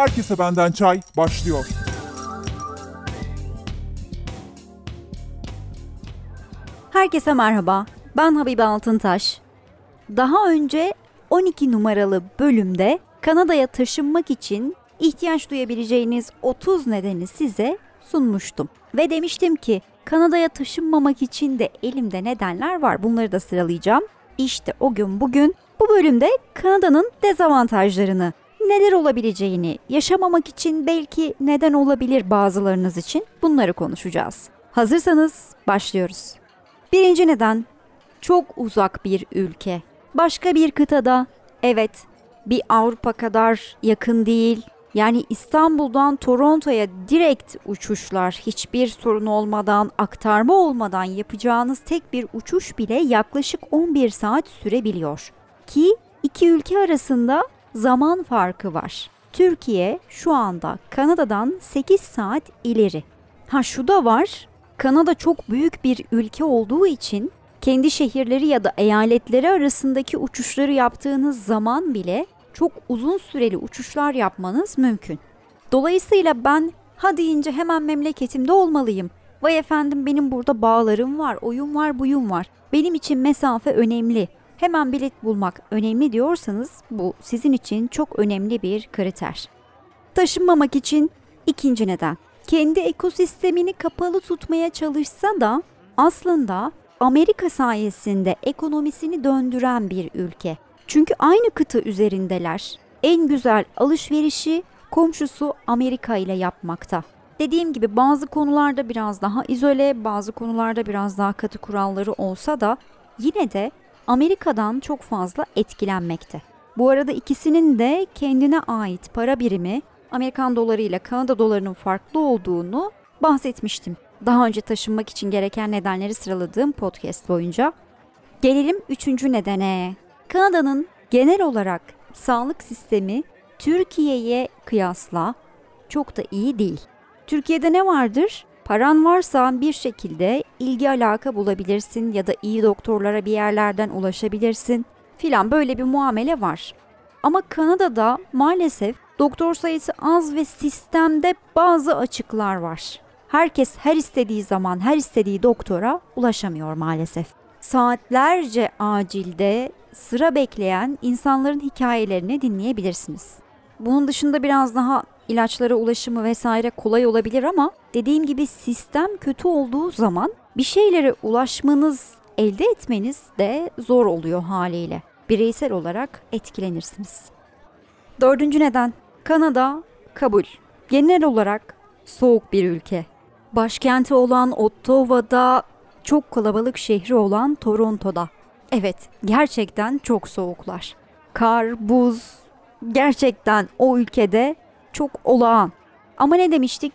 Herkese benden çay başlıyor. Herkese merhaba. Ben Habibe Altıntaş. Daha önce 12 numaralı bölümde Kanada'ya taşınmak için ihtiyaç duyabileceğiniz 30 nedeni size sunmuştum. Ve demiştim ki Kanada'ya taşınmamak için de elimde nedenler var. Bunları da sıralayacağım. İşte o gün bugün bu bölümde Kanada'nın dezavantajlarını, neler olabileceğini, yaşamamak için belki neden olabilir bazılarınız için bunları konuşacağız. Hazırsanız başlıyoruz. Birinci neden çok uzak bir ülke. Başka bir kıtada evet bir Avrupa kadar yakın değil. Yani İstanbul'dan Toronto'ya direkt uçuşlar hiçbir sorun olmadan, aktarma olmadan yapacağınız tek bir uçuş bile yaklaşık 11 saat sürebiliyor. Ki iki ülke arasında zaman farkı var. Türkiye şu anda Kanada'dan 8 saat ileri. Ha şu da var. Kanada çok büyük bir ülke olduğu için kendi şehirleri ya da eyaletleri arasındaki uçuşları yaptığınız zaman bile çok uzun süreli uçuşlar yapmanız mümkün. Dolayısıyla ben ha deyince hemen memleketimde olmalıyım. Vay efendim benim burada bağlarım var, oyun var, buyum var. Benim için mesafe önemli. Hemen bilet bulmak önemli diyorsanız bu sizin için çok önemli bir kriter. Taşınmamak için ikinci neden. Kendi ekosistemini kapalı tutmaya çalışsa da aslında Amerika sayesinde ekonomisini döndüren bir ülke. Çünkü aynı kıta üzerindeler. En güzel alışverişi komşusu Amerika ile yapmakta. Dediğim gibi bazı konularda biraz daha izole, bazı konularda biraz daha katı kuralları olsa da yine de Amerika'dan çok fazla etkilenmekte. Bu arada ikisinin de kendine ait para birimi Amerikan doları ile Kanada dolarının farklı olduğunu bahsetmiştim. Daha önce taşınmak için gereken nedenleri sıraladığım podcast boyunca. Gelelim üçüncü nedene. Kanada'nın genel olarak sağlık sistemi Türkiye'ye kıyasla çok da iyi değil. Türkiye'de ne vardır? Paran varsa bir şekilde ilgi alaka bulabilirsin ya da iyi doktorlara bir yerlerden ulaşabilirsin filan böyle bir muamele var. Ama Kanada'da maalesef doktor sayısı az ve sistemde bazı açıklar var. Herkes her istediği zaman her istediği doktora ulaşamıyor maalesef. Saatlerce acilde sıra bekleyen insanların hikayelerini dinleyebilirsiniz. Bunun dışında biraz daha ilaçlara ulaşımı vesaire kolay olabilir ama dediğim gibi sistem kötü olduğu zaman bir şeylere ulaşmanız, elde etmeniz de zor oluyor haliyle. Bireysel olarak etkilenirsiniz. Dördüncü neden Kanada kabul. Genel olarak soğuk bir ülke. Başkenti olan Ottawa'da, çok kalabalık şehri olan Toronto'da. Evet, gerçekten çok soğuklar. Kar, buz, gerçekten o ülkede çok olağan. Ama ne demiştik?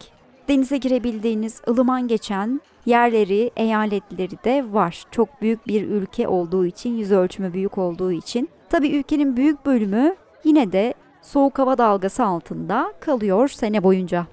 Denize girebildiğiniz, ılıman geçen yerleri, eyaletleri de var. Çok büyük bir ülke olduğu için, yüz ölçümü büyük olduğu için. Tabii ülkenin büyük bölümü yine de soğuk hava dalgası altında kalıyor sene boyunca.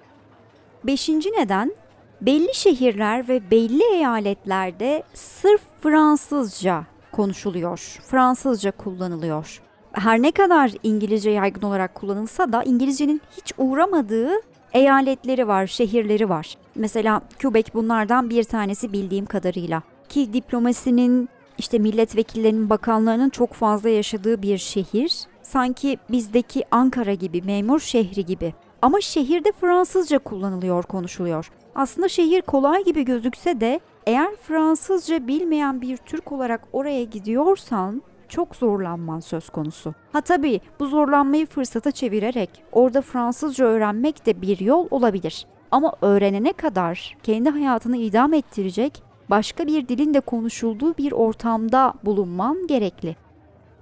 Beşinci neden belli şehirler ve belli eyaletlerde sırf Fransızca konuşuluyor. Fransızca kullanılıyor. Her ne kadar İngilizce yaygın olarak kullanılsa da İngilizcenin hiç uğramadığı eyaletleri var, şehirleri var. Mesela Quebec bunlardan bir tanesi bildiğim kadarıyla. Ki diplomasinin işte milletvekillerinin, bakanlarının çok fazla yaşadığı bir şehir. Sanki bizdeki Ankara gibi, memur şehri gibi. Ama şehirde Fransızca kullanılıyor, konuşuluyor. Aslında şehir kolay gibi gözükse de eğer Fransızca bilmeyen bir Türk olarak oraya gidiyorsan çok zorlanman söz konusu. Ha tabii bu zorlanmayı fırsata çevirerek orada Fransızca öğrenmek de bir yol olabilir. Ama öğrenene kadar kendi hayatını idam ettirecek başka bir dilin de konuşulduğu bir ortamda bulunman gerekli.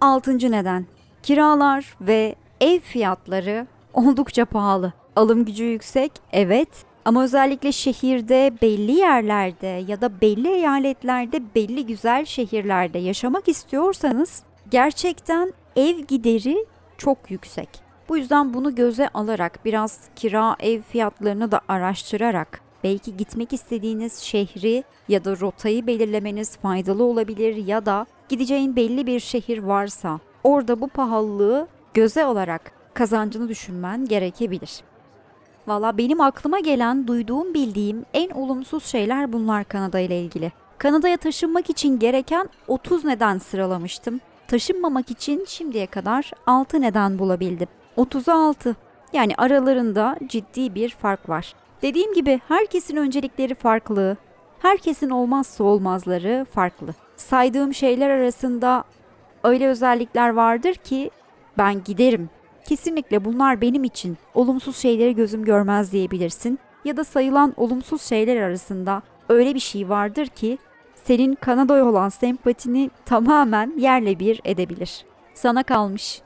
Altıncı neden. Kiralar ve ev fiyatları oldukça pahalı. Alım gücü yüksek, evet. Ama özellikle şehirde, belli yerlerde ya da belli eyaletlerde, belli güzel şehirlerde yaşamak istiyorsanız gerçekten ev gideri çok yüksek. Bu yüzden bunu göze alarak biraz kira ev fiyatlarını da araştırarak belki gitmek istediğiniz şehri ya da rotayı belirlemeniz faydalı olabilir ya da gideceğin belli bir şehir varsa orada bu pahalılığı göze alarak kazancını düşünmen gerekebilir. Valla benim aklıma gelen, duyduğum, bildiğim en olumsuz şeyler bunlar Kanada ile ilgili. Kanada'ya taşınmak için gereken 30 neden sıralamıştım. Taşınmamak için şimdiye kadar 6 neden bulabildim. 30'a 6. Yani aralarında ciddi bir fark var. Dediğim gibi herkesin öncelikleri farklı. Herkesin olmazsa olmazları farklı. Saydığım şeyler arasında öyle özellikler vardır ki ben giderim. Kesinlikle bunlar benim için olumsuz şeyleri gözüm görmez diyebilirsin. Ya da sayılan olumsuz şeyler arasında öyle bir şey vardır ki senin Kanada'ya olan sempatini tamamen yerle bir edebilir. Sana kalmış.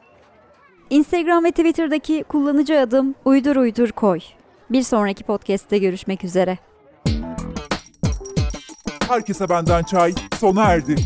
Instagram ve Twitter'daki kullanıcı adım uydur uydur koy. Bir sonraki podcast'te görüşmek üzere. Herkese benden çay sona erdi.